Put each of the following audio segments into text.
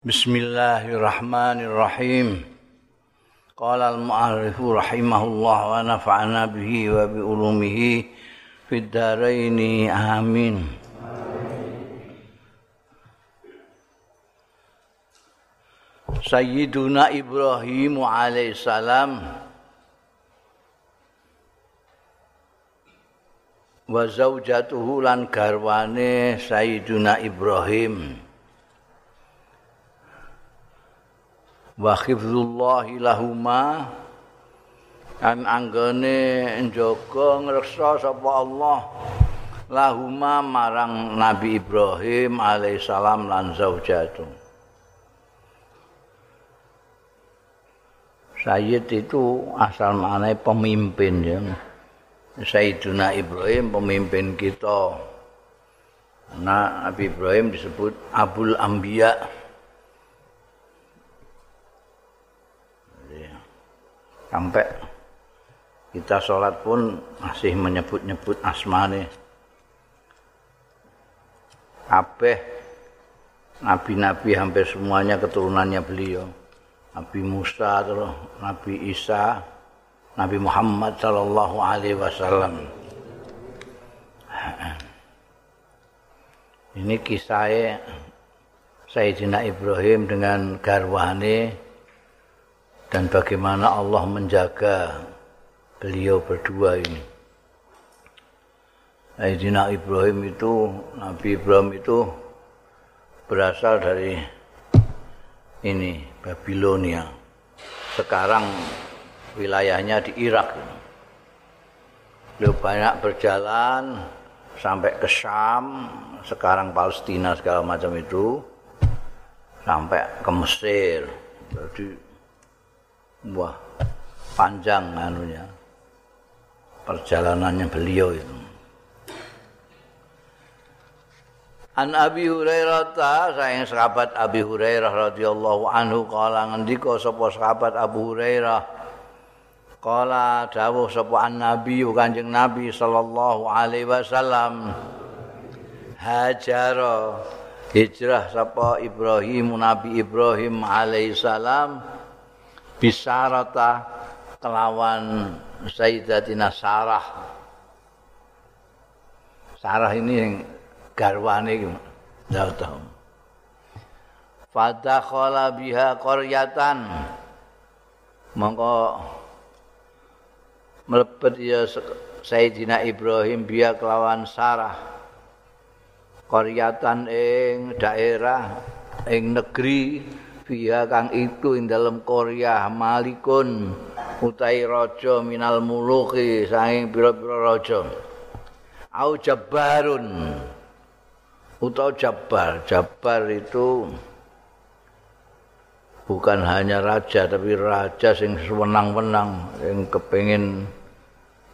Bismillahirrahmanirrahim. Qala al-mu'arrif rahimahullah wa nafa'ana bihi wa bi ulumihi fid dharain amin. Sayyiduna Ibrahim alaihissalam wa zaujatuhu lan garwane Sayyiduna Ibrahim wa khifzullahi lahuma kan anggone njaga ngreksa sapa Allah lahuma marang Nabi Ibrahim alaihissalam lan zaujatu Sayyid itu asal maknanya pemimpin ya. Sayyiduna Ibrahim pemimpin kita. Nah, Nabi Ibrahim disebut Abul Ambiya. Sampai kita sholat pun masih menyebut-nyebut asmane. Kabeh nabi-nabi hampir semuanya keturunannya beliau. Nabi Musa terus Nabi Isa Nabi Muhammad sallallahu alaihi wasallam. Ini kisahnya Sayyidina Ibrahim dengan garwane dan bagaimana Allah menjaga beliau berdua ini. Sayyidina Ibrahim itu, Nabi Ibrahim itu berasal dari ini, Babilonia. Sekarang wilayahnya di Irak. Beliau banyak berjalan sampai ke Syam, sekarang Palestina segala macam itu, sampai ke Mesir. Jadi wah panjang anunya. Perjalanannya beliau itu. An Abi Hurairah ta sayang sahabat Abi Hurairah radhiyallahu anhu kala ngendika sapa sahabat Abu Hurairah kala dawuh sapa an Nabi Kanjeng Nabi sallallahu alaihi wasallam hajara hijrah sapa Ibrahim Nabi Ibrahim alaihi salam bisarata kelawan Sayyidatina Sarah. Sarah ini yang garwane. Ndak tahu. Fadakhala biha qaryatan. Mongko mlebet ya Sayyidina Ibrahim biya kelawan Sarah. Qaryatan ing daerah ing negeri fiha kang itu ing dalam Korea malikun utai raja minal muluki saking pira-pira raja. Au jabbarun. Utawa jabbar. Jabbar itu bukan hanya raja tapi raja sing sewenang-wenang yang kepengin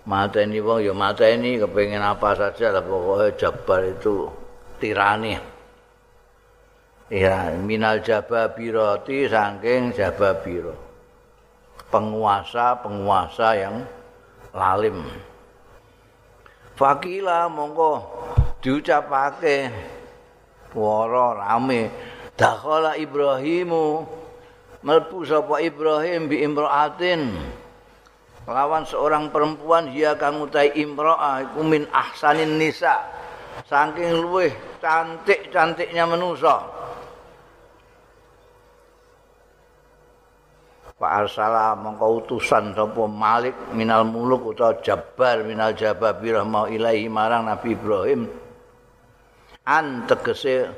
mata ini wong. Ya mata ini kepengin apa saja lah pokoknya jabbar itu tirani ya minal jababirati saking jababiro penguasa-penguasa yang lalim. Fakila monggo diucapake. Wara rame. Dakhala ibrahimu. Melbu sapa ibrahim bi imraatin. Lawan seorang perempuan dia kang utai imraah iku min ahsanin nisa. Saking luweh cantik-cantiknya manusa Pak Arsala mongko utusan sapa Malik minal muluk utawa Jabbar minal Jababirah mau ilahi marang Nabi Ibrahim. An tegese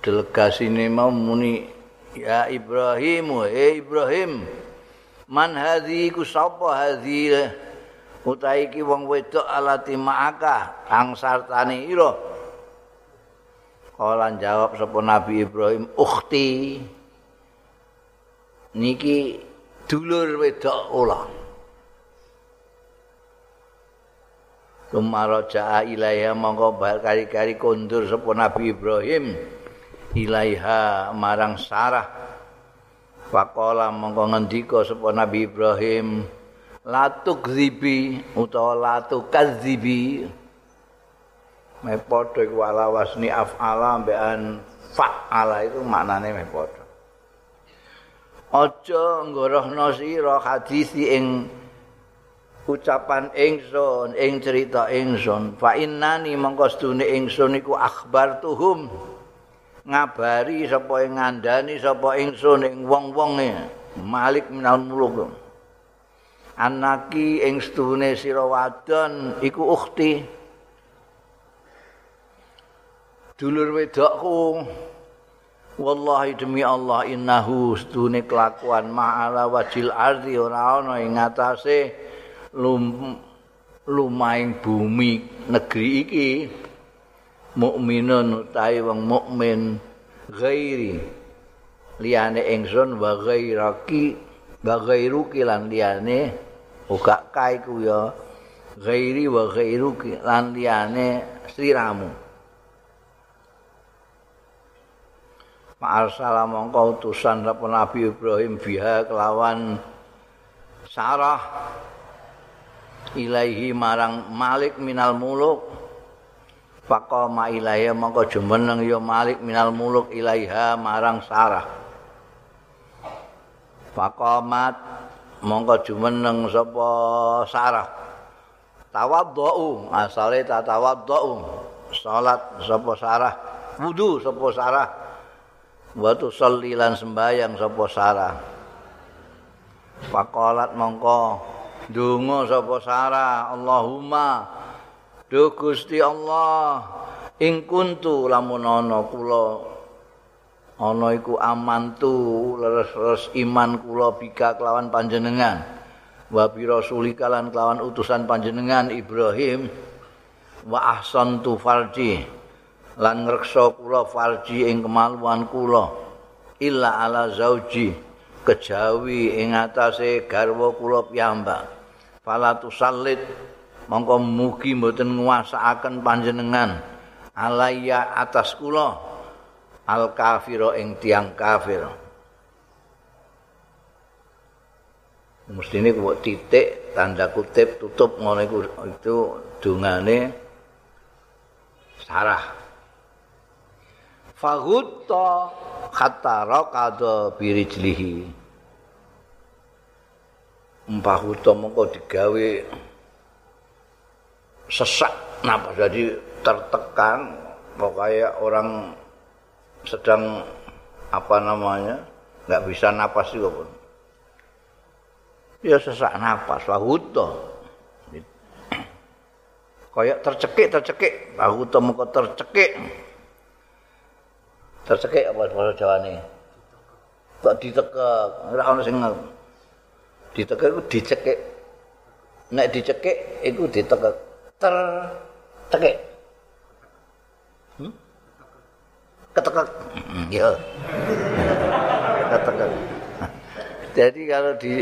delegasi ini mau muni ya Ibrahim he Ibrahim man hadhi ku sapa hadhi utahe iki wong wedok alati ma'aka kang sartane ira. Kala jawab sapa Nabi Ibrahim ukhti niki dulur wedok kula. Tumaraja ilaiha mongko bal kari-kari kondur sapa Nabi Ibrahim ilaiha marang Sarah. Faqala mongko ngendika sapa Nabi Ibrahim latuk zibi utawa latuk kadzibi me padha iku ala wasni afala mbekan fa'ala itu maknane meh padha aja nggorohno sira hadis ing ucapan ingsun ing cerita ingsun. Fa innani mongko stune ingsun iku akhbar tuhum ngabari sapa ing ngandani sapa ingsun ing wong-wonge. Malik minal muluk. Anaki ing stune sira wadon iku ukhti. Dulur wedokku wallahi demi Allah innahu stune kelakuan. Ma'ala wajil ardi ora ana ing ngatasé lum lumaing bumi. Negeri iki mukminun utawi wong mukmin ghairi. Liyane ingsun wa ghairaki wa ghairuki lan liyane uga kae ku ya. Ghairi wa ghairuki lan liyane sliramu Ma'arsala mongko utusan sapa Nabi Ibrahim biha kelawan Sarah. Ilaihi marang Malik minal muluk. Faqama ilaiha mongko jumeneng ya Malik minal muluk ilaiha marang Sarah. Faqamat mongko jumeneng sapa Sarah. Tawaddu asale tawaddu salat sapa Sarah. Wudu sapa Sarah Watu sallilan sembayang sapa Sarah. Faqalat mongko donga sapa Sarah, Allahumma do Gusti Allah ing kuntu lamun ana kula ana iku amantu leres-leres iman kula bika kelawan panjenengan. Wa bi rasulika lan kelawan utusan panjenengan Ibrahim wa ahsantu farji. Lan ngreksa kula farji ing kemaluan kula. Illa ala zauji kejawi ing atase garwa kula piyambak. Fala tusallit mongko mugi mboten nguasaaken panjenengan. Alaya atas kula al kafiro ing tiang kafir. Mesti ini titik tanda kutip tutup ngono itu dungane sarah fagutta hatta raqada birijlihi empah uta mengko digawe sesak napa jadi tertekan. Pokoknya orang sedang apa namanya nggak bisa napas juga pun. Ya sesak napas wahuto kayak tercekik tercekik. Wahuto mengko tercekik tercekik apa bahasa Jawane? Kok ditekek, ora ono sing ditekek iku dicekik. Nek dicekik iku ditekek. Ter tekek. Hmm? Ketekek. Hmm, ya. Ketekek. Jadi kalau di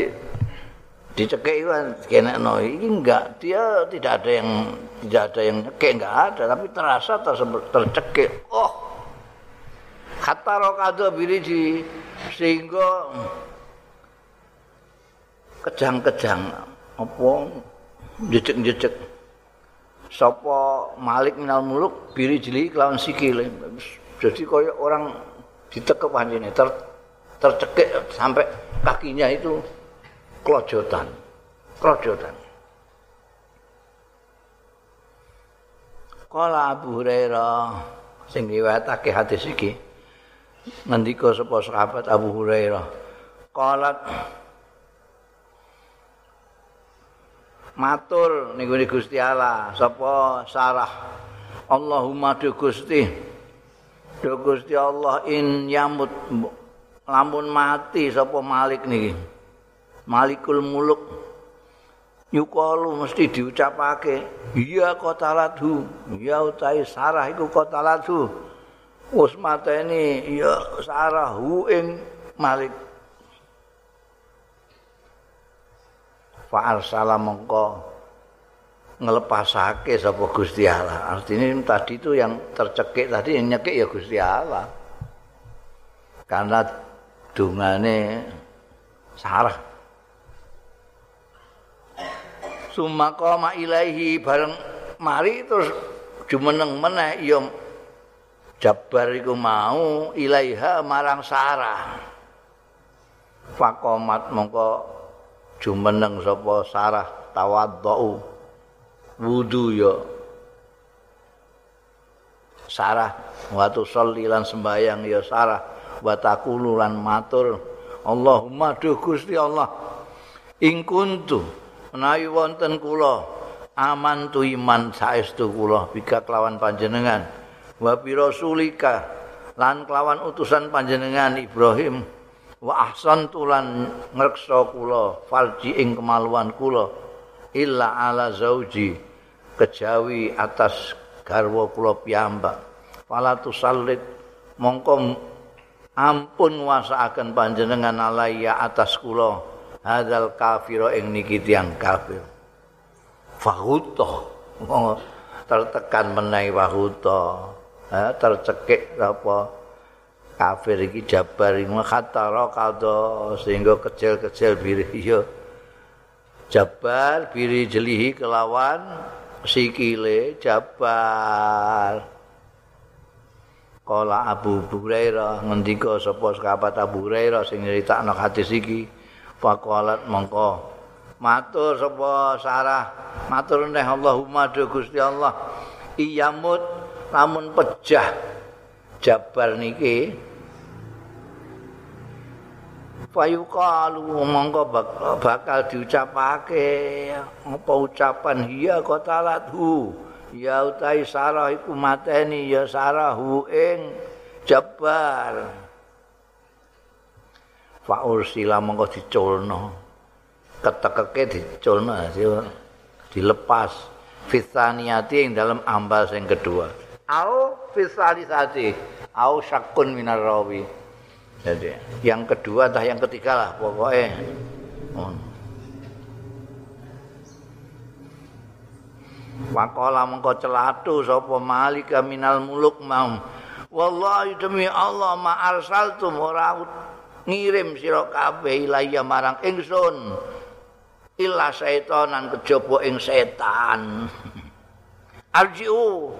dicekik itu kena no ini enggak dia tidak ada yang tidak ada yang nyekik enggak ada tapi terasa tercekik oh kata rokado biriji sehingga kejang-kejang apa jejek-jejek sapa Malik minal muluk biri jeli kelawan sikile jadi kaya orang ditekep pancene ter, tercekik sampai kakinya itu kelojotan kelojotan Kala Abu Hurairah sing riwayatake hadis iki ngendika sapa sahabat Abu Hurairah? Qalat matur niku Gusti Allah sapa Sarah? Allahumma du Gusti du Gusti Allah in yamut lamun mati sapa Malik niki? Malikul Muluk yukalu mesti diucapake iya kotalatu ya utai Sarah iku kotalatu wis mateni ya sarahu ing Malik fa arsala mongko ngelepasake sapa Gusti Allah. Artinya tadi itu yang tercekik tadi yang nyekik ya Gusti Allah. Karena dungane sarah. Sumaka ma ilaihi bareng mari terus jumeneng meneh ya Jabar iku mau ilaiha marang Sarah. Fakomat mongko jumeneng sapa Sarah tawadhu wudu ya. Sarah watu sholli lan sembayang ya Sarah. Wa taqulu lan matur. Allahumma duh Gusti Allah. Ing kuntu menawi wonten kula aman tu iman saestu kula. Bika kelawan panjenengan wa bi rasulika lan kelawan utusan panjenengan Ibrahim. Wa ahsantu lan ngreksa kula farji ing kemaluan kula. Illa ala zauji kejawi atas garwa kula piyambak. Fala tusallit mongko ampun wasaaken panjenengan alaiya atas kula. Hadzal kafira ing niki tiyang kafir. Fahuto tertekan menawi wahuto tercekik apa? Kafir iki jabar iki khatara kada sehingga kecil-kecil biri ya jabar biri jelihi kelawan sikile jabar Kala Abu Hurairah ngendika sapa sahabat Abu Hurairah sing nyritakno hadis iki faqalat mongko. Matur sapa Sarah? Matur neh Allahumma Gusti Allah. Iyamut namun pejah jabar niki fayuqalu mongko bakal diucapake. Apa ucapan? Hiya qatalathu. Ya utai sarah iku mateni ya sarahu ing jabar fa ursila mongko diculno ketekeke diculno dilepas. Fitaniati ing dalam ambal sing kedua au fisalisati au syakun minar rawi jadi yang kedua entah yang ketiga lah pokoknya oh. Wakola mengko celatu sapa malika minal muluk mau. Wallahi demi Allah ma arsaltum ora ngirim sira kabeh ilaya marang ingsun. Illa setan kejaba ing setan. Arjiu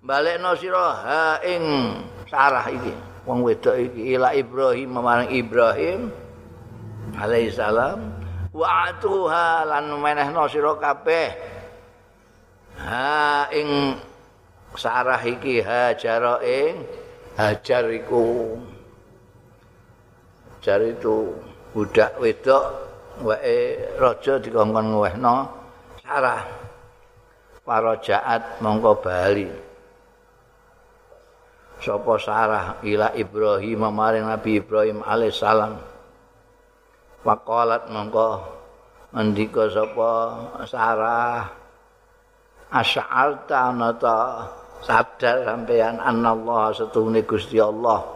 balekno sira ha ing sarah iki. Wong wedok iki ila Ibrahim marang Ibrahim alaihi salam. Wa atuha lan menehno sira kabeh. Ha ing sarah iki hajar ing hajar iku. Hajar itu budak wedok wae raja dikongkon ngwehno sarah. Para jaat mongko bali sapa Sarah? Ila Ibrahim maring Nabi Ibrahim alaihissalam faqalat mongko ngendika sapa Sarah? Asy'alta nata sadar sampeyan anallah setune Gusti Allah.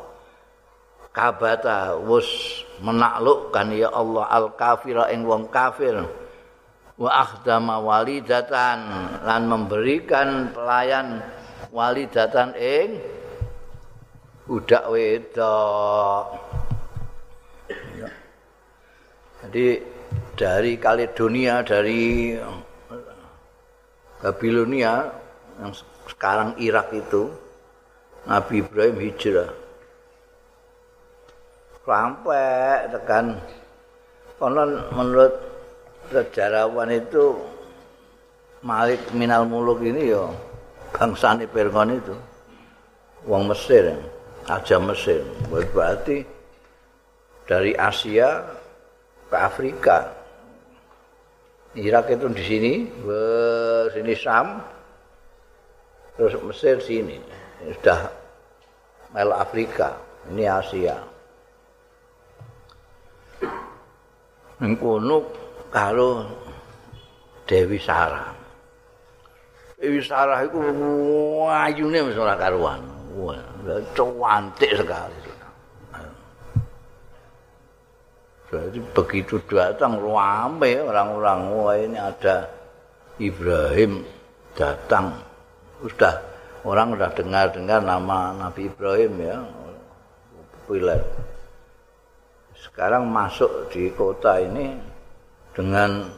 Kabata wus menaklukkan ya Allah al kafira ing wong kafir. Wa akhdama walidatan lan memberikan pelayan walidatan ing budak wedok. Jadi dari Kaledonia, dari Babilonia yang sekarang Irak itu Nabi Ibrahim hijrah. Sampai tekan. Konon menurut sejarawan itu Malik Minal Muluk ini ya bangsa Fir'aun itu wong Mesir aja Mesir. Berarti dari Asia ke Afrika. Irak itu di sini, sini Sam, terus Mesir sini. Ini sudah mel Afrika, ini Asia. Mengkuno kalau Dewi Sarah. Dewi Sarah itu wajune wis ora karuan. Wah, cantik sekali. Jadi begitu datang ramai orang-orang, wah ini ada Ibrahim datang. Sudah orang sudah dengar-dengar nama Nabi Ibrahim ya. Populer. Sekarang masuk di kota ini dengan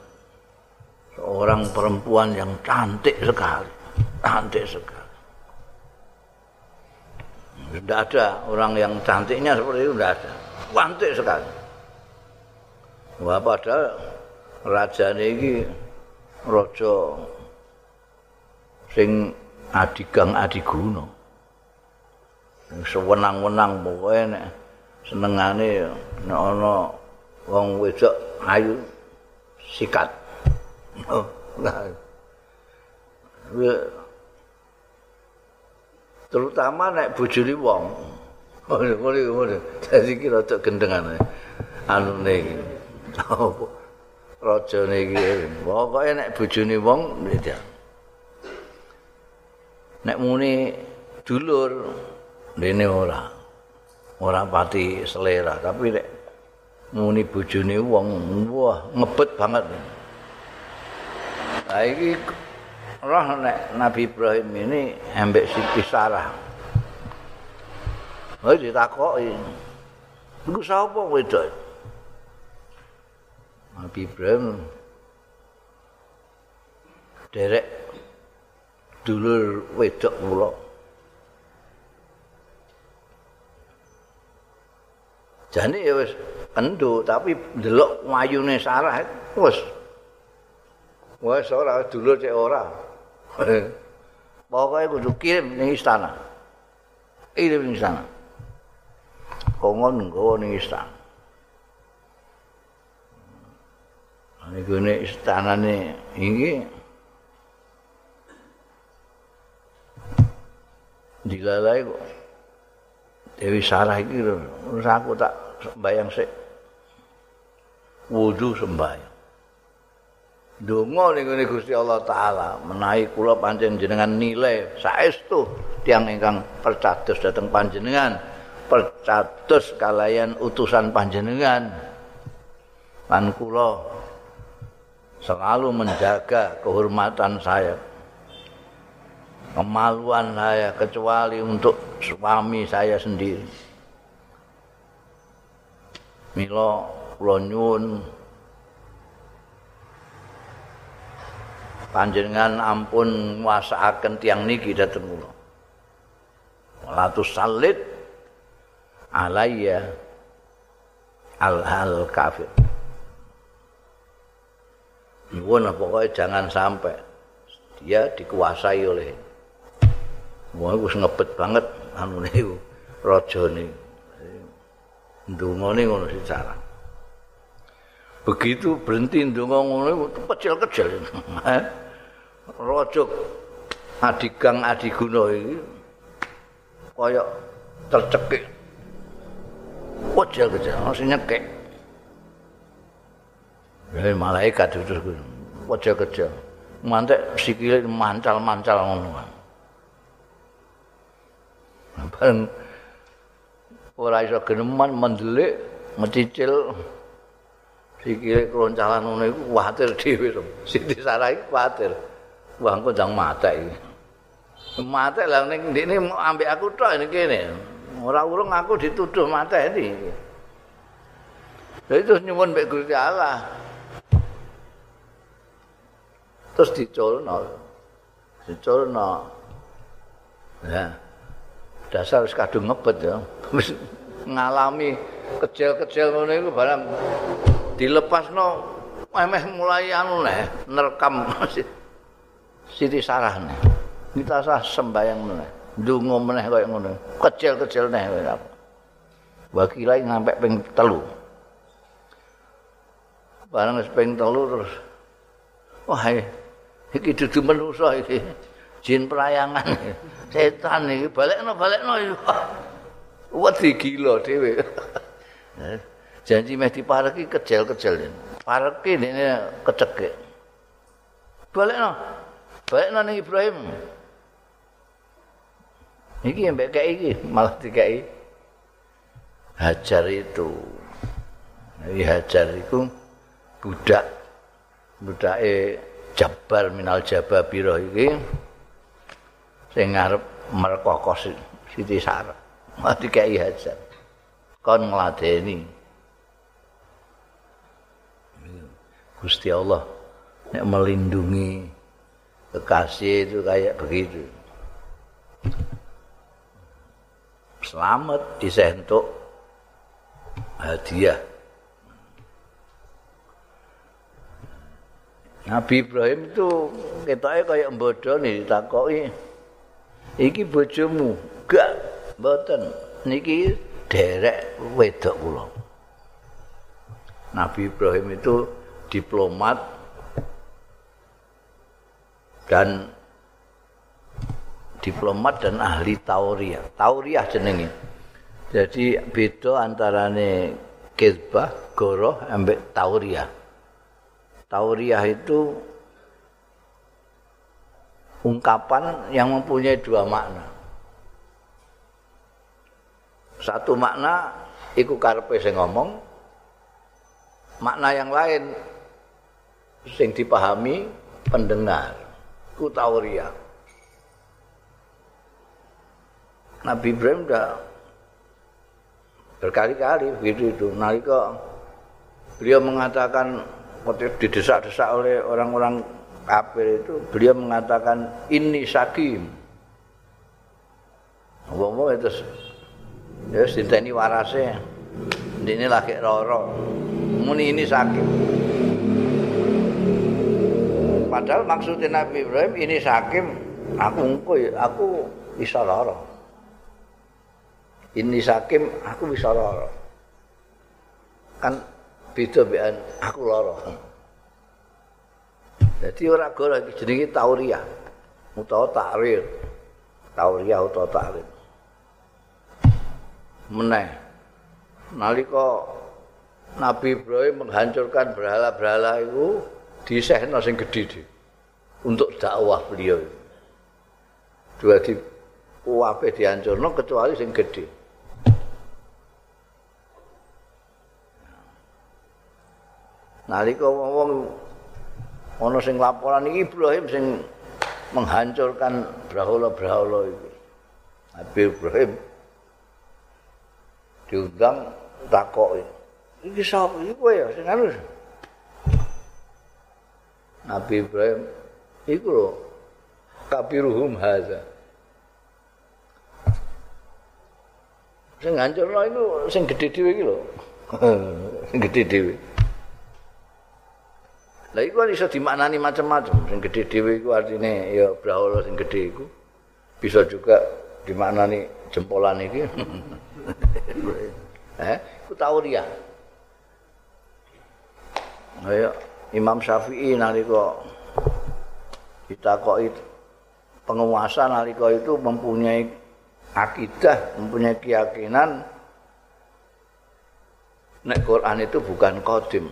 seorang perempuan yang cantik sekali. Cantik sekali. Tidak ada orang yang cantiknya seperti itu tidak ada. Cantik sekali. Wah padahal raja ini raja sing adigang adiguna. Sewenang-wenang pokoknya nek senengane nek ana wong wedok ayu sikat. Oh, nah. Terutama nek bojone wong. Ngene ngene. Dadi ki rada gendengan. Anu iki. Apa? Rajane iki. Pokoke nek bojone wong beda. Nek muni dulur dene ora. Ora pati selera, tapi nek muni bojone wong wah ngebet banget. Lah iki roh nek Nabi Ibrahim ini ambek Siti Sarah. Oh ditakoki. Iku sapa wedok? Nabi Ibrahim derek dulur wedok kula. Jane ya wis kendo tapi delok wayune Sarah wis wis ora dulur cek ora. Pokoknya kudu kirim ning istana. Kirim ning istana. Kongon nggawa ning istana. Ini gini istana ini, ini dilalai kok. Dewi Sarah ini, terus aku tak bayang sih. Wudhu sembahyang. Donga ning Gusti Allah taala menawi kula pancen jenengan nilai saestu tiyang ingkang percados dhateng panjenengan percados kalayan utusan panjenengan. Lan kula selalu menjaga kehormatan saya kemaluan saya kecuali untuk suami saya sendiri. Mila kula nyuwun panjenengan ampun nguasaaken tiang niki dhateng kula. Latus salit alayya al-hal kafir. Nuwun pokoknya jangan sampai dia dikuasai oleh Wah, wis ngebet banget anu niku raja niku. Ndungane ngono sih cara. Begitu berhenti ndonga ngono kecil-kecil. raja adigang adiguna iki kaya tercekik. Wajah kecil masih nyekek ya malaikat itu wajah kecil mantek sikile mancal-mancal ngono bareng ora iso geneman mendelik mencicil. Sikile kroncalan ngono iku kuwatir dhewe Siti Sarah iku kuwatir Wah, engko jang mate iki. Mate lah ning ndekne ambek aku tok ning kene. Ora urung aku dituduh mate iki. Jadi terus nyuwun mbek Gusti Allah. Terus diculno. Diculno. Ya. Dasar wis kadung ngebet ya. Wis ngalami kecil-kecil ngono iku barang dilepasno emeh mulai anu neh nerekam Siti Sarah nih. Kita sah sembayang meneh. Ndonga meneh kaya ngono. Kecil-kecil neh kaya apa. Wakilai ngampe ping telu. Barang wis ping telu terus wah iki dudu manusa iki. Jin pelayangan. Setan iki balekno balekno. Wedi gila dhewe. Janji meh dipareki kecil-kecil. Pareki ini kecekik. Balekno. Baik nang Ibrahim. Iki mbek kek iki malah dikai Hajar itu. Ini Hajar itu budak budake Jabbar minal Jababiro iki sing ngarep merkokos Siti Sarah. Malah dikai Hajar. Kon ngladeni. Gusti Allah nek melindungi kekasih itu kayak begitu selamat isih entuk hadiah Nabi Ibrahim itu ketoknya kayak bodoh nih ditakoki. Iki bojomu, gak mboten. Niki derek wedok kula. Nabi Ibrahim itu diplomat dan diplomat dan ahli tauriah. Tauriah jenenge. Jadi beda antarane kizbah, goroh, ambek tauriah. Tauriah itu ungkapan yang mempunyai dua makna. Satu makna iku karepe sing ngomong, makna yang lain sing dipahami pendengar. Ku tauriah. Nabi Ibrahim udah berkali-kali begitu itu. Nalika beliau mengatakan didesak-desak oleh orang-orang kafir itu beliau mengatakan ini sakim ngomong itu ya ini warase ini lagi roro muni ini sakim padahal maksudnya Nabi Ibrahim ini sakim aku engko aku bisa loro ini sakim aku bisa loro kan beda bean aku lara. Jadi ora gora iki jenenge tauriah utawa takrir. Tauriah utawa takrir. Meneh nalika Nabi Ibrahim menghancurkan berhala-berhala itu disehno sing gedhe untuk dakwah beliau. Dua di kuwape dihancurno kecuali sing gedhe. nalika wong ana sing laporan iki Ibrahim sing menghancurkan brahala-brahala iki Nabi Ibrahim diundang takoki iki sapa iki kowe ya sing anu Nabi Ibrahim iku lho kabiruhum haza sing hancurno itu sing gedhe dhewe iki lho sing gedhe dhewe Lah iku kan iso dimaknani macam-macam. Sing gedhe dhewe iku artine ya brahala sing gedhe iku. Bisa juga dimaknani jempolan iki. eh, iku tauriya. Ayo Imam Syafi'i nalika ditakoki penguasa nalika itu mempunyai akidah, mempunyai keyakinan nek Quran itu bukan kodim.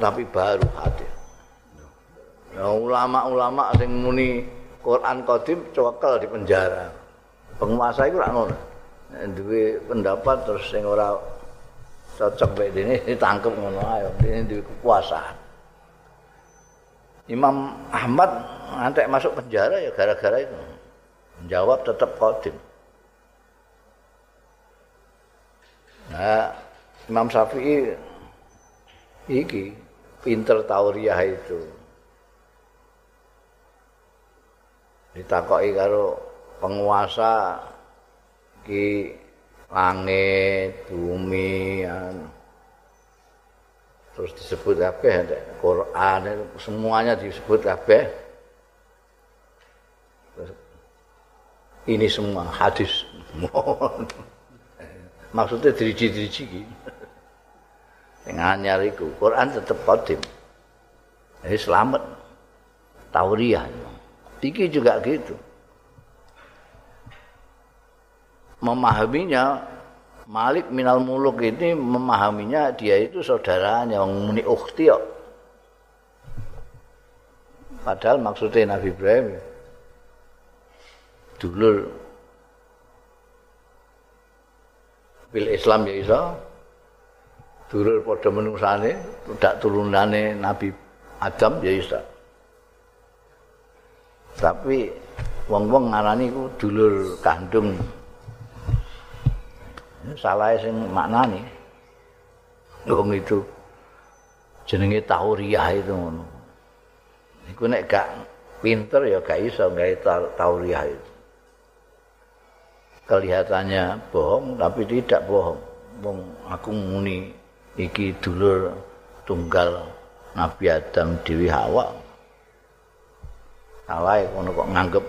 tapi baru hadir. Nah, ulama-ulama sing muni Quran Qadim cokel di penjara. Penguasa itu rak ngono. Duwe pendapat terus sing ora cocok bae dene ditangkep ngono ayo. Dene duwe kekuasaan. Imam Ahmad ngantek masuk penjara ya gara-gara itu. Menjawab tetap Qadim. Nah, Imam Syafi'i iki pinter tauriah itu ditakoki karo penguasa ki langit bumi anu. terus disebut kabeh Quran semuanya disebut kabeh. Ini semua hadis. Maksudnya diriji-diriji gitu sing anyar iku Quran tetep qadim eh selamat. Tauriah iki juga gitu memahaminya Malik minal muluk ini memahaminya dia itu saudaranya yang muni ukhti padahal maksudnya Nabi Ibrahim dulur bil Islam ya iso dulur padha menungsane tidak turunane Nabi Adam ya iso. Tapi wong-wong ngarani ku dulur kandung salah sing maknane wong itu jenenge tauriah itu ngono iku nek gak pinter ya gak iso gawe tauriah itu kelihatannya bohong tapi tidak bohong. Wong aku muni iki dulur tunggal Nabi Adam Dewi Hawa. Salah kono kok nganggep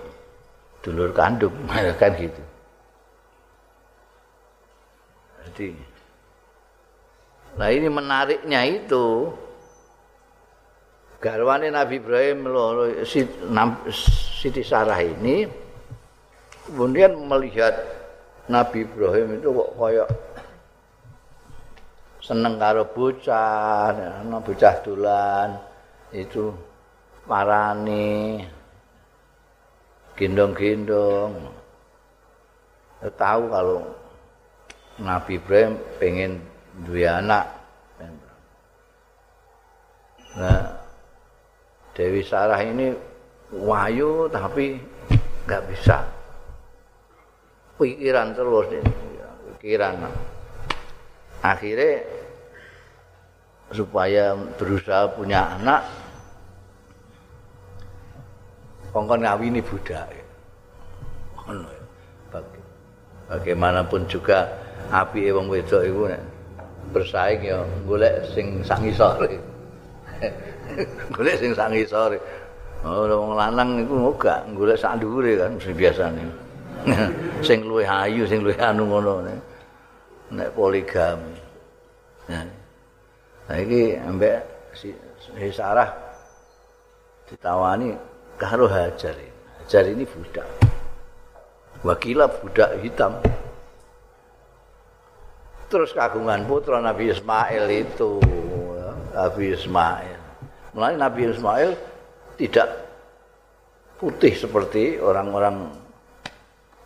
dulur kandung kan gitu. Jadi Nah ini menariknya itu. Garwane Nabi Ibrahim Siti Sarah ini kemudian melihat Nabi Ibrahim itu kok kayak seneng karo bocah, ana bocah dolan itu marani gendong-gendong. Tahu kalau Nabi Ibrahim pengen dua anak. Nah Dewi Sarah ini wayu tapi nggak bisa. Pikiran terus pikiran. Akhirnya supaya berusaha punya anak kongkon ngawini budak. Bagaimanapun juga api wong wedok iku bersaing ya golek sing sak ngisore. golek sing sak ngisore. Oh, wong lanang iku ora golek sak dhuwure kan mesti biasane. sing luwih ayu, sing luwih anu ngono nek poligami. Nah, nah iki ambek si, si Sarah ditawani karo Hajar. Hajar ini budak. Wakilah budak hitam. Terus kagungan putra Nabi Ismail itu Nabi Ismail. Mulai Nabi Ismail tidak putih seperti orang-orang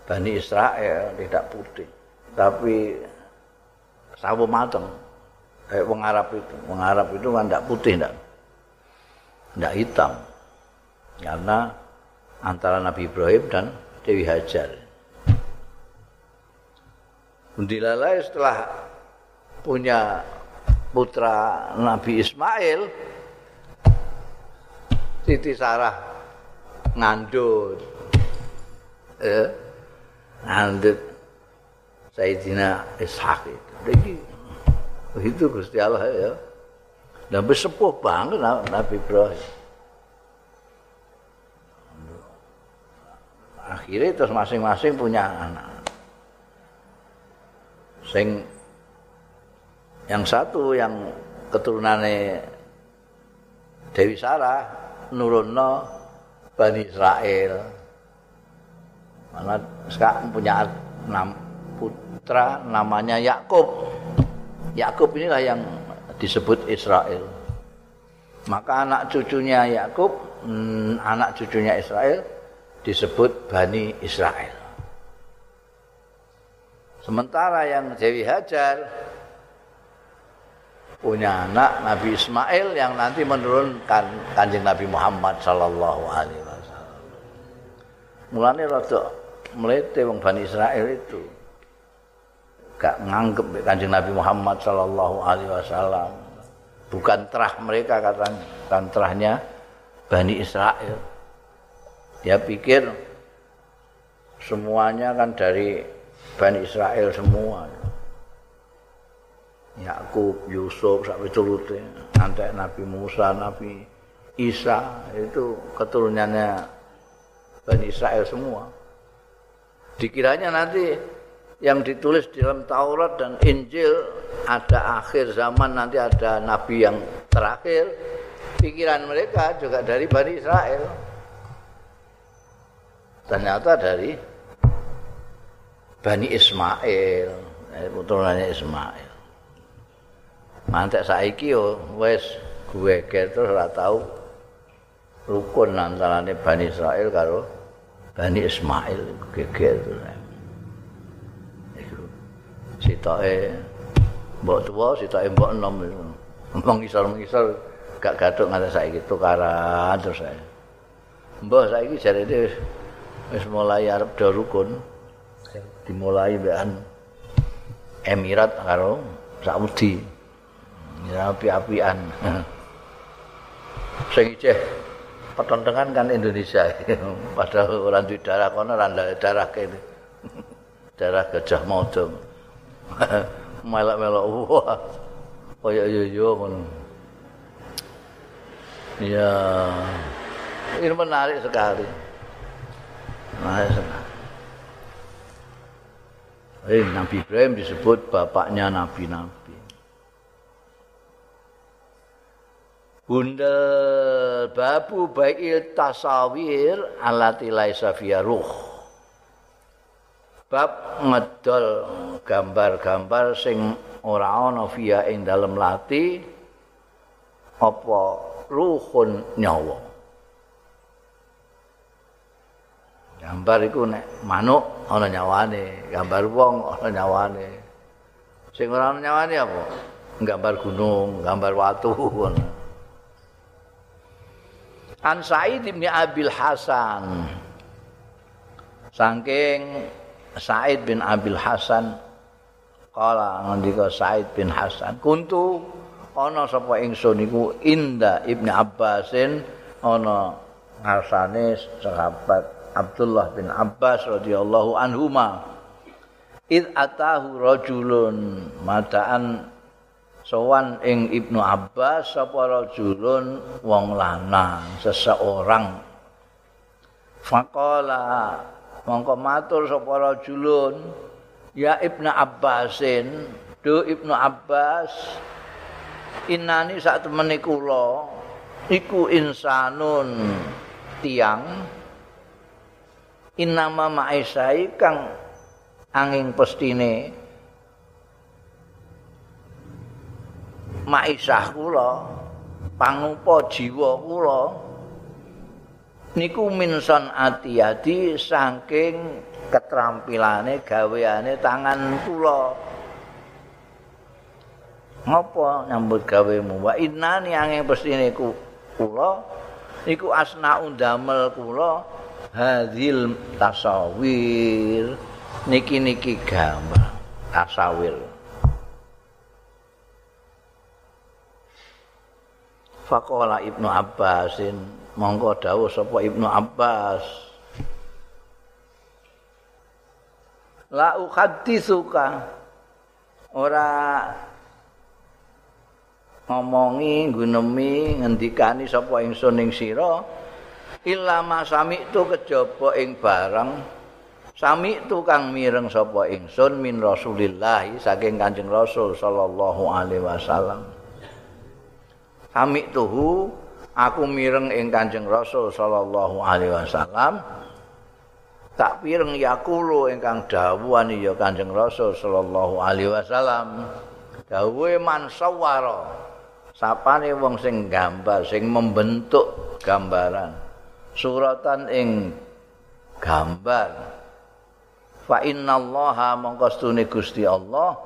Bani Israel tidak putih. Tapi sawo mateng kayak wong Arab itu. Wong Arab itu kan tidak putih tidak tidak hitam. Karena antara Nabi Ibrahim dan Dewi Hajar Dilalai setelah punya putra Nabi Ismail, Siti Sarah ngandut, eh, ngandut Sayyidina Ishak itu. Jadi, itu Gusti Allah ya. Dan bersepuh banget Nabi Ibrahim. Akhirnya terus masing-masing punya anak. Sing yang satu yang keturunane Dewi Sarah nurunno Bani Israel. Mana sekarang punya enam putra namanya Yakub. Yakub inilah yang disebut Israel. Maka anak cucunya Yakub hmm, anak cucunya Israel disebut Bani Israel Sementara yang Dewi Hajar punya anak Nabi Ismail yang nanti menurunkan kanjeng Nabi Muhammad Sallallahu Alaihi Wasallam. Mulanya rada melete wong Bani Israel itu gak nganggep kanjeng Nabi Muhammad Sallallahu Alaihi Wasallam. Bukan terah mereka katanya, bukan terahnya Bani Israel. Dia pikir semuanya kan dari Bani Israel semua. Yakub, Yusuf, sampai turutnya, nanti Nabi Musa, Nabi Isa itu keturunannya Bani Israel semua. Dikiranya nanti yang ditulis di dalam Taurat dan Injil ada akhir zaman nanti ada nabi yang terakhir. Pikiran mereka juga dari Bani Israel. Ternyata dari Bani Ismail, eh, putrane Ismail. Mantek saiki yo wis gue terus ora tau rukun antarane Bani Israel karo Bani Ismail geger. Iku sitoke mbok tuwa sitoke mbok enom itu. Mbok ngisor-ngisor gak gathuk nganti saiki tukaran terus saya. Mbok saiki jarene wis mulai arep do rukun. Dimulai bean Emirat karo Saudi. Ya api-apian. Sing ijeh petontengan kan Indonesia. Padahal orang di darah kono ora darah kene. darah gajah mada melok-melok wah kaya yo yo ngono ya ini menarik sekali menarik sekali Eh, Nabi Ibrahim disebut bapaknya nabi-nabi. Bundel babu baikil tasawir alati laisa ruh. Bab ngedol gambar-gambar sing ora ana fiya ing dalem lati apa ruhun nyawa. Gambar iku nek manuk ana nyawane, gambar wong ana nyawane. Sing ora ana nyawane apa? Gambar gunung, gambar watu ngono. An Sa'id bin Abil Hasan. Saking Sa'id bin Abil Hasan kala ngendika Sa'id bin Hasan, kuntu ana sapa ingsun iku Inda Ibnu Abbasin ana ngarsane sahabat Abdullah bin Abbas radhiyallahu anhuma. Id atahu rajulun madaan sowan ing Ibnu Abbas sapa rajulun wong lanang seseorang faqala mongko matur sapa rajulun ya Ibnu Abbasin do Ibnu Abbas inani sak temene kula iku insanun tiang inama maisai kang angin pestine maisah kula pangupa jiwa kula niku minson ati-ati saking keterampilane gaweane tangan kula. Ngapa nyambut gawemu? Wa innani angin pesine kula iku asna undamel kula hadil tasawir. Niki-niki gambar tasawir. Faqala Ibnu Abbasin monggo dawuh sapa Ibnu Abbas. La uhadditsuka ora ngomongi gunemi ngendikani sapa ingsun ing sira illa masami tu kejaba ing barang. Sami tu kang mireng sapa ingsun min Rasulillah saking Kanjeng Rasul sallallahu alaihi wasallam. Kami tuhu aku mireng ing Kanjeng Rasul sallallahu alaihi wasallam. Tak pireng yakulo ingkang dawuhan ya Kanjeng Rasul sallallahu alaihi wasallam. Dawuhe man sawara sapane wong sing gambar sing membentuk gambaran suratan ing gambar. Fa innallaha mongko Gusti Allah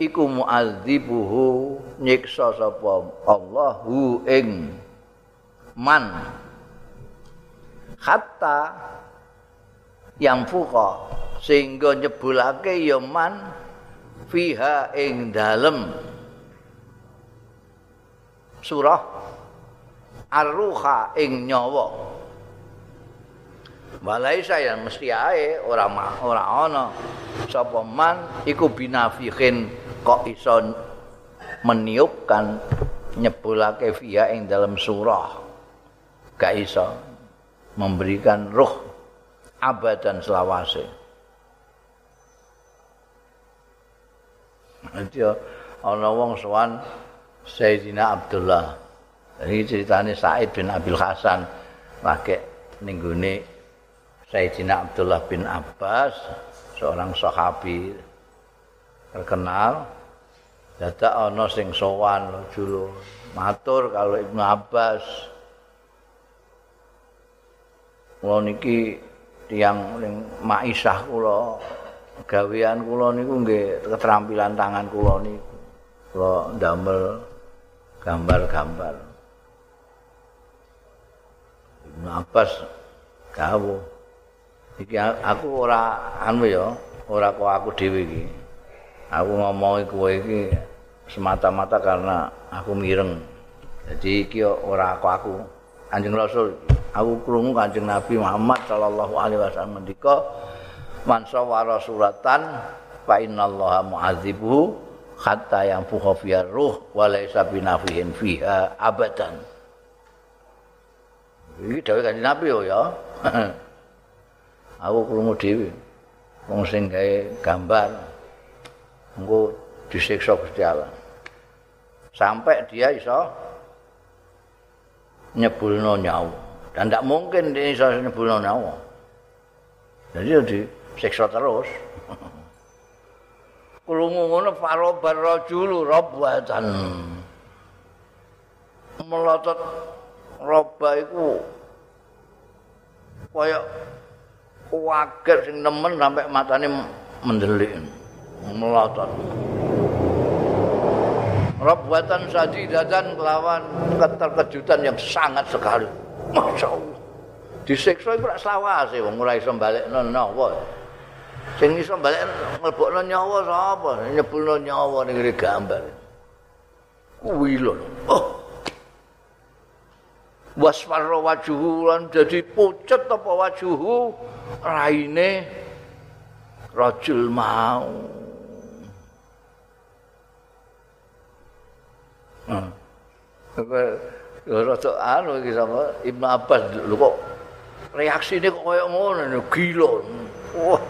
iku mu'adzibuhu nyiksa sapa Allah hu ing man. Hatta yang fuka sehingga nyebulake ya man fiha ing dalem. Surah ar-ruha ing nyawa Walai saya mesti ae ora ora ana sapa man iku binafihin kok iso meniupkan nyebulake via ing dalam surah. Gak iso memberikan ruh abad dan selawase. Nanti ana wong sowan Sayyidina Abdullah. Ini ceritanya Said bin Abil Hasan. Lagi ningguni Sayyidina Abdullah bin Abbas seorang sahabi terkenal. Dadak ana sing sowan julu matur kalau Ibnu Abbas. Kula niki tiyang ning maisah kula gawean kula niku nggih keterampilan tangan kula niku. Kula ndamel gambar-gambar. Ibnu Abbas kawuh iki aku ora anu ya ora kok aku dhewe iki. Aku ngomongi kowe iki semata-mata karena aku mireng. Jadi iki ora aku aku Kanjeng Rasul aku krungu Kanjeng Nabi Muhammad sallallahu alaihi wasallam mendika man sawara suratan fa innallaha mu'adzibuhu hatta yang fuha fiha ruh wa laisa binafihin fiha abadan. Iki dawuh kanjeng Nabi yo ya aku krungu dhewe. Wong sing gawe gambar engko disiksa Gusti Allah. Sampai dia iso nyebulno nyawa. Dan tidak mungkin dia iso nyebulno nyawa. Jadi disiksa terus. Krungu ngono farobar rajulu rabbatan melotot roba iku kaya waget sing nemen sampai matane mendelik melotot Rabbatan sadidatan kelawan keterkejutan yang sangat sekali. Masya Allah. Disiksa itu selawase wong ora iso balekno nyawa. Sing iso balik mlebokno nyawa sapa? Nyebulno nyawa ning gambar. Kuwi lho. Oh. Wasfarra wajuhu lan dadi pucet apa wajuhu raine rajul mau. Rada anu iki sama Ibnu Abbas lho kok reaksine kok koyo ngono gila. Wah.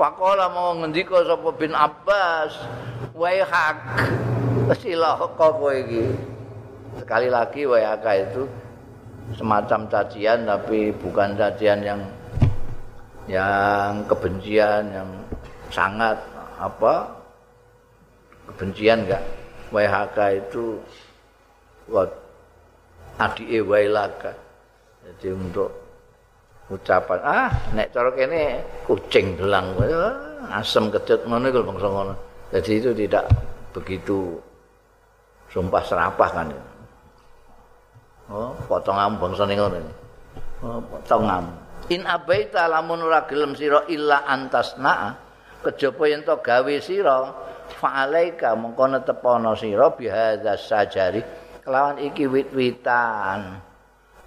Pakola mau ngendika sapa bin Abbas, "Wahai hak, silah kowe iki." Sekali lagi wayaka itu semacam cacian tapi bukan cacian yang yang kebencian yang sangat apa kebencian enggak WHK itu wat adike wailaka. Jadi untuk ucapan ah nek cara kene kucing belang ah, asem kecut ngono iku bangsa ngono. Jadi itu tidak begitu sumpah serapah kan. Oh, potongan bangsa ning ngono. Oh, potongan. In abaita lamun ora gelem sira illa antasna kejaba yen to gawe sira fa'alaika mongko netepono sira bihadza sajari kelawan iki wit-witan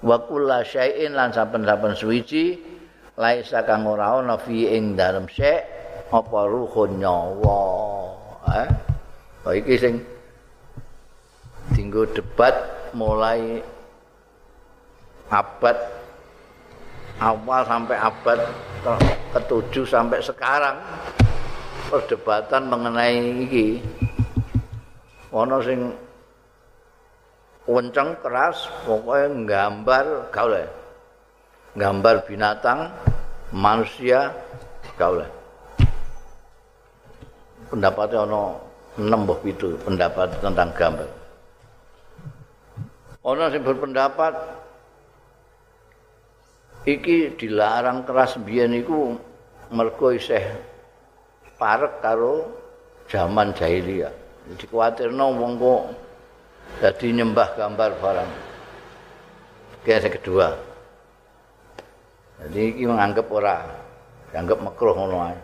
wa kullu syai'in lan saben-saben suwiji laisa kang ora ana fi ing dalem syek apa ruhun nyawa eh oh, iki sing dinggo debat mulai abad. Awal sampai abad ketujuh sampai sekarang. Perdebatan mengenai iki. Ana sing wenceng keras pokoknya nggambar gak oleh. Nggambar binatang manusia gak oleh. Pendapatnya enam buah itu pendapat tentang gambar. Ana sing berpendapat iki dilarang keras biyen iku mergo isih parek karo zaman jahiliyah. Jadi kuatirno wong kok dadi nyembah gambar barang. Kaya kedua. Jadi iki menganggap ora, dianggap makruh ngono ae.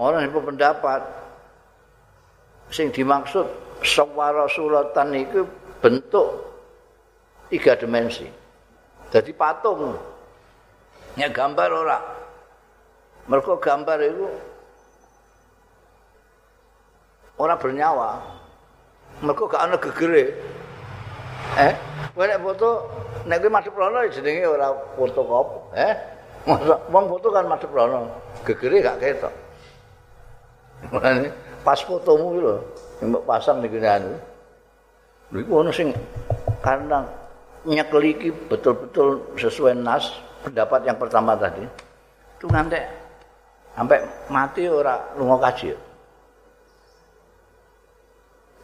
Orang yang berpendapat sing dimaksud sawara suratan itu bentuk tiga dimensi. Jadi patung. Ya gambar ora. Mereka gambar itu orang bernyawa. Mereka gak ada gegere. Eh, nek foto nek madhep rono jenenge ora foto kop, eh? Wong foto kan madhep rono, gegere gak ketok. Mulane pas fotomu lho, mbok pasang ning kene anu. Lha iku ono sing karena nyekliki betul-betul sesuai nas pendapat yang pertama tadi. Itu nanti sampai mati ora lunga kaji.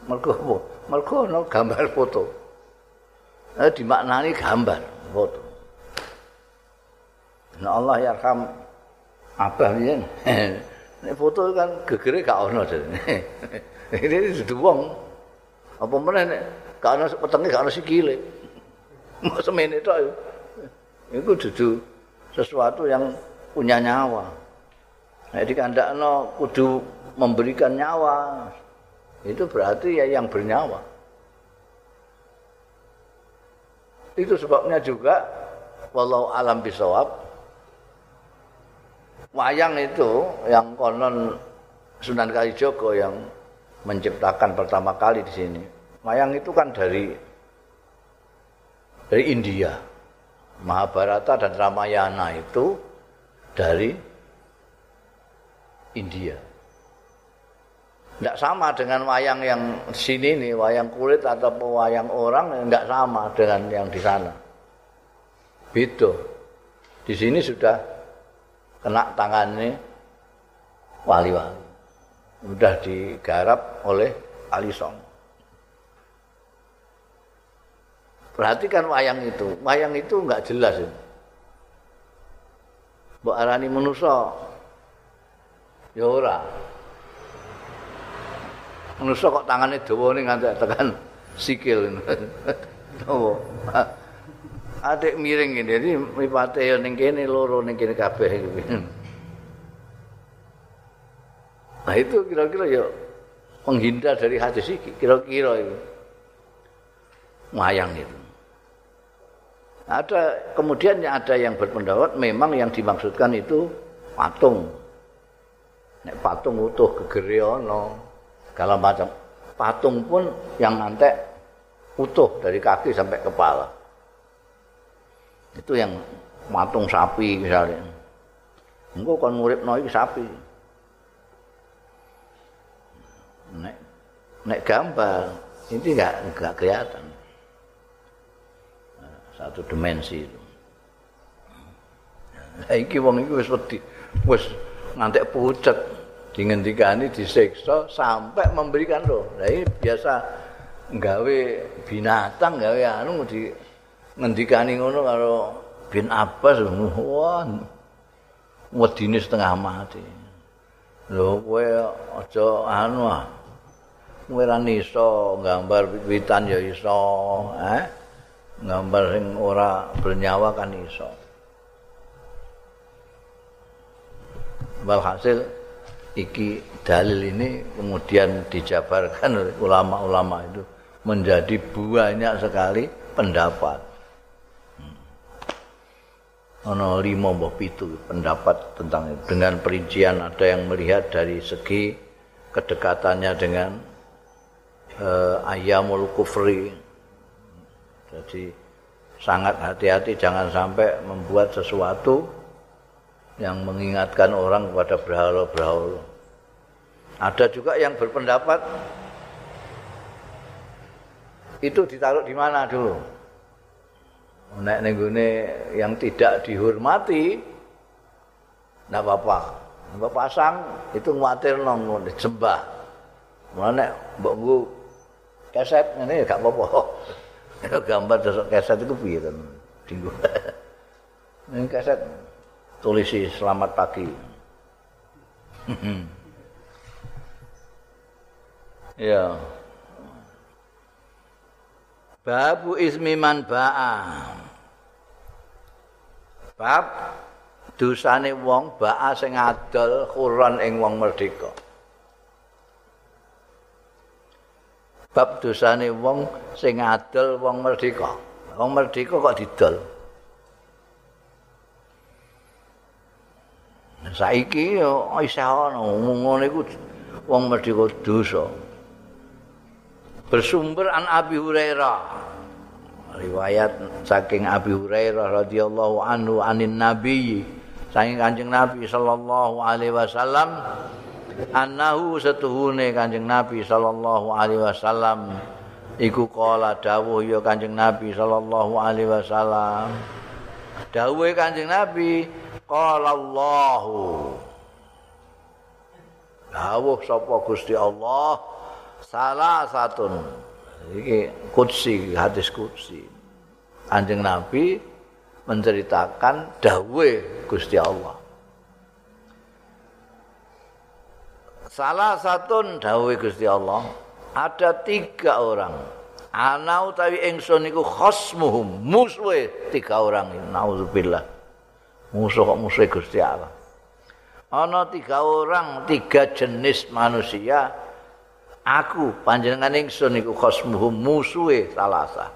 Mergo apa? Mergo ana gambar foto. Eh dimaknani gambar foto. Nah Allah yarham abah yen. Nek foto kan gegere gak ono jane. Ini wong. Apa meneh nek gak ono petenge gak ono sikile. Mau semene tok. Iku dudu sesuatu yang punya nyawa. Nah, dikandakno kudu memberikan nyawa. Itu berarti ya yang bernyawa. Itu sebabnya juga walau alam bisawab wayang itu yang konon Sunan Kalijogo yang menciptakan pertama kali di sini. Wayang itu kan dari dari India. Mahabharata dan Ramayana itu dari India. Tidak sama dengan wayang yang sini nih, wayang kulit atau wayang orang, tidak sama dengan yang di sana. Beda. Di sini sudah kena tangannya wali-wali. Sudah digarap oleh Ali Song. Perhatikan wayang itu. Wayang itu enggak jelas itu. Mbok arani manusa. Ya ora. Manusa kok dawa ning nganti tekan sikil. Dawa. Adik miring ini, jadi mripate ya ning kene loro ning kene kabeh. Nah itu kira-kira ya menghindar dari hadis iki, kira-kira itu. Wayang itu. Ada kemudian ada yang berpendapat memang yang dimaksudkan itu patung. Nek patung utuh gegeriono segala macam. Patung pun yang nanti utuh dari kaki sampai kepala. Itu yang patung sapi misalnya. Engko kon nguripno iki sapi. Nek nek gambar ini enggak enggak kelihatan. Satu dimensi itu. Nah, iki wong iki wis wedi, wis ngantek pucet dingendikani disiksa sampai memberikan roh. Nah, ini biasa gawe binatang gawe anu di ngendikani ngono karo bin Abbas wah wedine setengah mati. Lho kowe aja anu ah. Kowe ra gambar witan ya iso, eh? Gambar sing ora bernyawa kan iso. Walhasil iki dalil ini kemudian dijabarkan oleh ulama-ulama itu menjadi banyak sekali pendapat. Hmm. Ono lima mbah pitu pendapat tentang itu. Dengan perincian ada yang melihat dari segi kedekatannya dengan uh, ayamul kufri Jadi sangat hati-hati jangan sampai membuat sesuatu yang mengingatkan orang kepada berhala-berhala. Ada juga yang berpendapat itu ditaruh di mana dulu? Nek nenggone yang tidak dihormati, tidak apa-apa. Mbak pasang itu khawatir nong disembah. Mana mbak keset ini gak apa-apa. Gambar dasar keset itu piye kan dinggo. Ini keset tulisi selamat pagi. Ya. Babu ismi man ba'a. Bab dosane wong ba'a sing adol kuran ing wong merdeka bab dosane wong sing adol wong merdeka. Wong merdeka kok didol. Saiki isih ana ngono iku wong merdeka dosa. Bersumber an Abi Hurairah. Riwayat saking Abi Hurairah radhiyallahu anhu anin Nabi saking Kanjeng Nabi sallallahu alaihi wasallam annahu setuhune Kanjeng Nabi sallallahu alaihi wasallam. Iku kala dawuh ya Kanjeng Nabi sallallahu alaihi wasallam. Dawuhe Kanjeng Nabi qala Allahu. Dawuh sapa Gusti Allah? Salah satu iki kutsi hadis kutsi Kanjeng Nabi menceritakan dawuhe Gusti Allah Salah satu dawuh Gusti Allah, ada tiga orang. Ana utawi ingsun iku khosmuhum, musuhe tiga orang. Nauzubillah. Musuh kok musuh Gusti Allah. Ana tiga orang, tiga jenis manusia. Aku panjenengan ingsun iku khosmuhum musuhe salasa.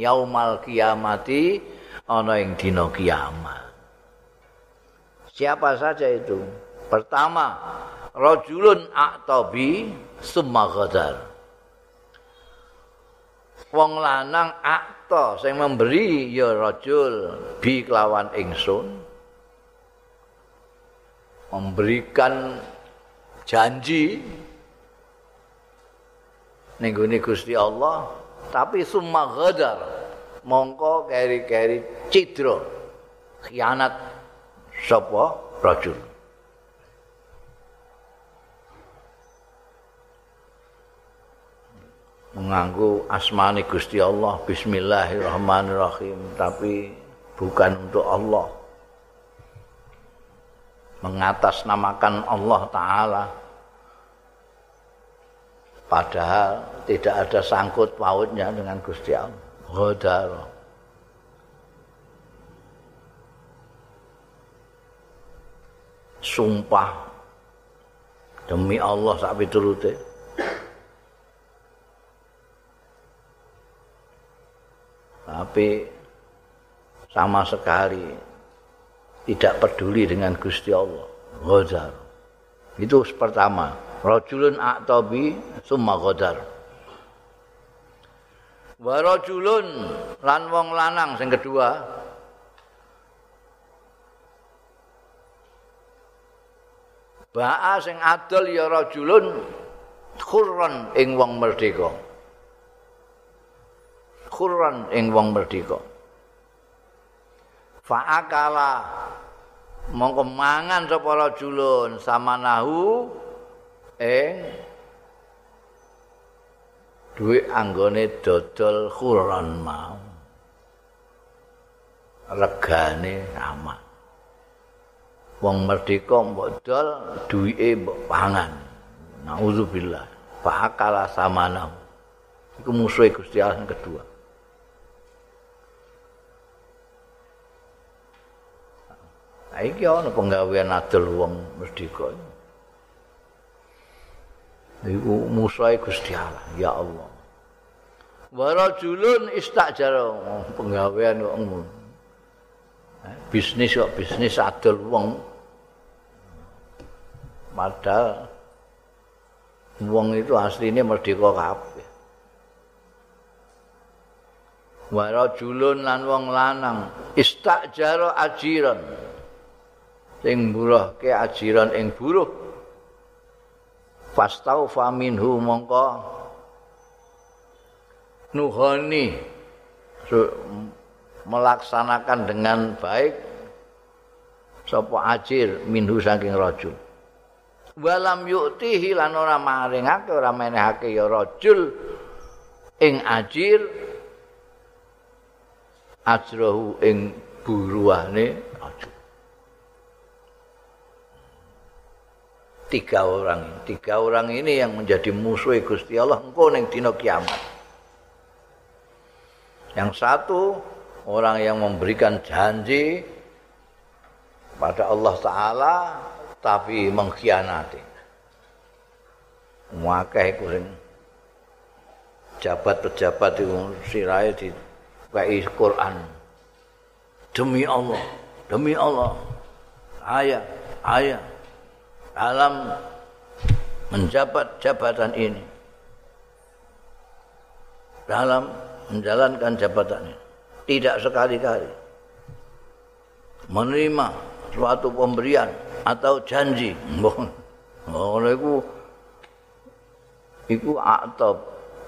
Yaumal kiamati ana ing dina kiamat. Siapa saja itu? Pertama, rajulun aqtabi summa ghadar. Wong lanang akta sing memberi ya rajul bi kelawan ingsun memberikan janji ning Gusti Allah tapi summa ghadar mongko keri-keri cidra khianat sapa rajul menganggu asmani Gusti Allah bismillahirrahmanirrahim. Tapi bukan untuk Allah. Mengatasnamakan Allah taala. Padahal tidak ada sangkut pautnya dengan Gusti Allah. Ghadar sumpah. Demi Allah sak piturute tapi sama sekali tidak peduli dengan Gusti Allah. Ghadar. Itu pertama. Rajulun aqtabi summa ghadar. Wa rajulun lan wong lanang sing kedua. Ba'a sing adol ya rajulun khurran ing wong merdeka khurran ing wong merdeka. Fa'akala mongko mangan sapa rajulun samanahu ing duwe anggone dodol khuron mau. Regane aman. Wong merdeka mbok dol duwike mbok pangan. Naudzubillah. Fakala samana iku musuh Gusti Allah yang kedua Iki ana penggawean adol wong merdeka. Iku musuh Gusti Allah, ya Allah. Wa rajulun istajara penggawean kok ngono. Bisnis kok bisnis adol wong. Padahal wong itu aslinya merdeka kabeh. Wa rajulun lan wong lanang istajara ajiran. Sing buruhke ajiran ing buruh. Fastaufa minhu mongko nuhoni melaksanakan dengan baik sapa ajir minhu saking rajul. Walam yu'tihi lan ora maringake ora menehake ya rajul ing ajir ajrahu ing buruane tiga orang. Tiga orang ini yang menjadi musuh Gusti Allah. Engkau neng dino kiamat. Yang satu orang yang memberikan janji pada Allah Taala tapi mengkhianati. Maka kuring jabat pejabat itu sirai di kai Quran. Demi Allah demi Allah. Ayah ayah dalam menjabat jabatan ini. Dalam menjalankan jabatan ini. Tidak sekali-kali. Menerima suatu pemberian atau janji. Oh itu itu atau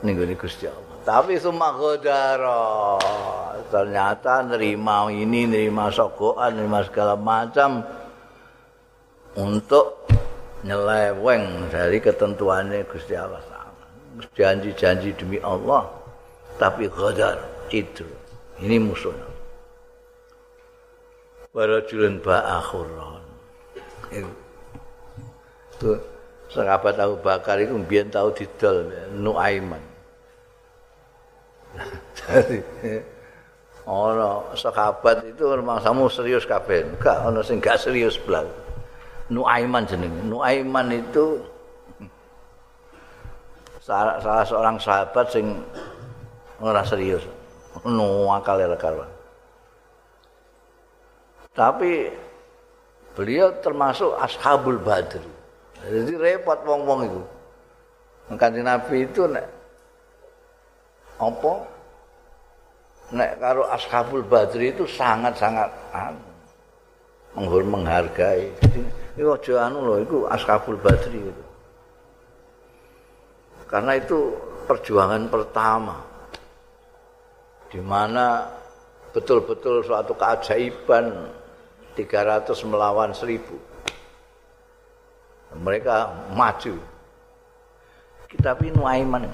nih Gusti Allah. Tapi semua kodara ternyata nerima ini nerima sokoan nerima segala macam untuk nyeleweng dari ketentuannya Gusti Allah. Janji-janji demi Allah tapi ghadar itu. Ini musuhnya warajulun ba'akhurran itu. Sahabat Abu Bakar itu biar tahu didol Nuaiman. Jadi orang sahabat itu memang serius kabeh. Enggak orang sing enggak serius belang Nuaiman jenenge. Nuaiman itu salah, salah seorang sahabat sing ora serius. Nu akale Tapi beliau termasuk ashabul badri jadi repot wong-wong itu. Kanjeng nabi itu nek apa? Nek karo ashabul badri itu sangat-sangat menghur menghargai. Ini aja anu loh itu ashabul badri itu. Karena itu perjuangan pertama. Di mana betul-betul suatu keajaiban 300 melawan 1000 mereka maju. Kita tapi Nuaiman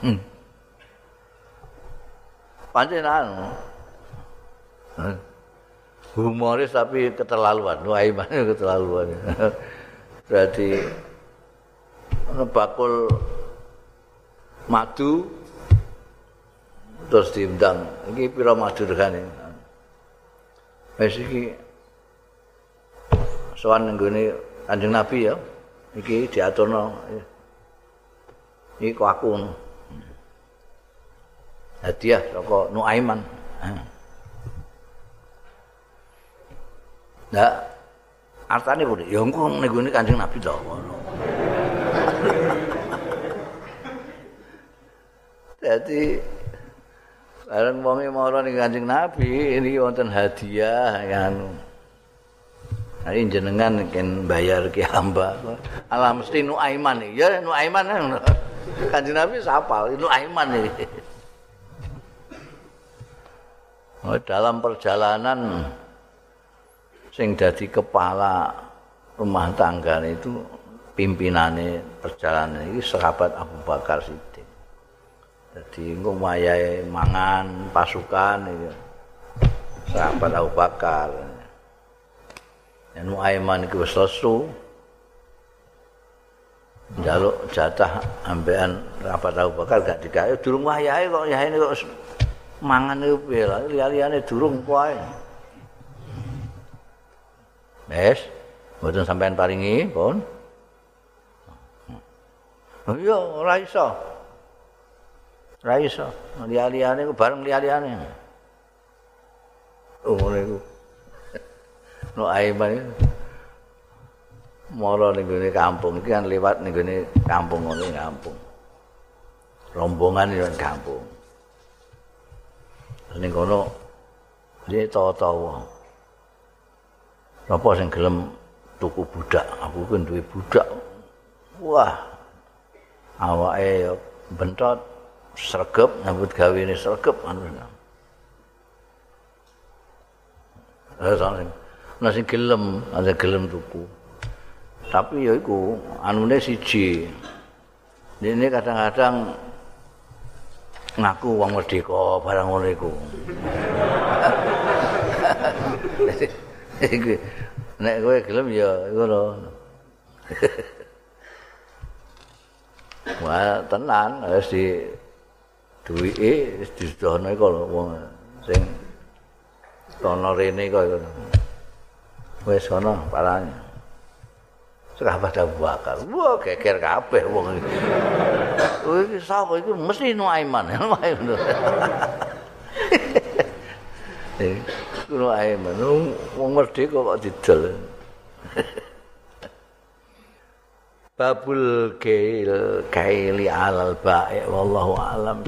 hmm. anu humoris tapi keterlaluan. Nuaiman keterlaluan berarti bakul madu terus diundang. Iki pira madu regane? Wis iki sowan nggone Kanjeng Nabi ya. Iki diaturno iki kok aku hadiah saka Nuaiman Nah, artane kuwi ya engko ning Kanjeng Nabi to ngono. Jadi bareng wong mara ning Kanjeng Nabi ini wonten hadiah yang Hari jenengan ken bayar ki hamba. Alah mesti nu aiman ya nu aiman Kanjeng Nabi sapal nu aiman iki. Oh, dalam perjalanan sing dadi kepala rumah tangga itu pimpinane perjalanan ini sahabat Abu Bakar Siddiq. Jadi wayahe mangan pasukan iki. Sahabat Abu Bakar. Aiman iku wis lesu. Jaluk jatah ambean rapat Abu Bakar gak digawe durung wayahe kok yahene kok mangan lah liyane durung kuwi. Wes, mboten sampean paringi, pun. Iya, ora iso. Ra iso. Liya-liyane ku bareng liya-liyane. Oh ngene iku. No aiman iku. Mara ning gone kampung iki kan lewat ning gone kampung ngene kampung. Rombongan ning kampung. Ning kono dia tahu-tahu. Apa sing gelem tuku budak? Aku kan duwe budak. Wah. Awake bentot sregep nyambut gawe ini sregep anu Nah, sing gelem, ada gelem tuku. Tapi ya iku anune siji. Ini kadang-kadang ngaku wong merdeka barang ngono iku. Nek kowe gelem ya ngono. Wah, tenan harus di duwike wis iku lho wong sing tono rene kok wis ana parane sahabat Abu Bakar wah geger kabeh wong iki kuwi sapa iki mesti Nuaiman eh Nuaiman wong merdeka kok didol. Babul kail kaili alal ba'i wallahu alam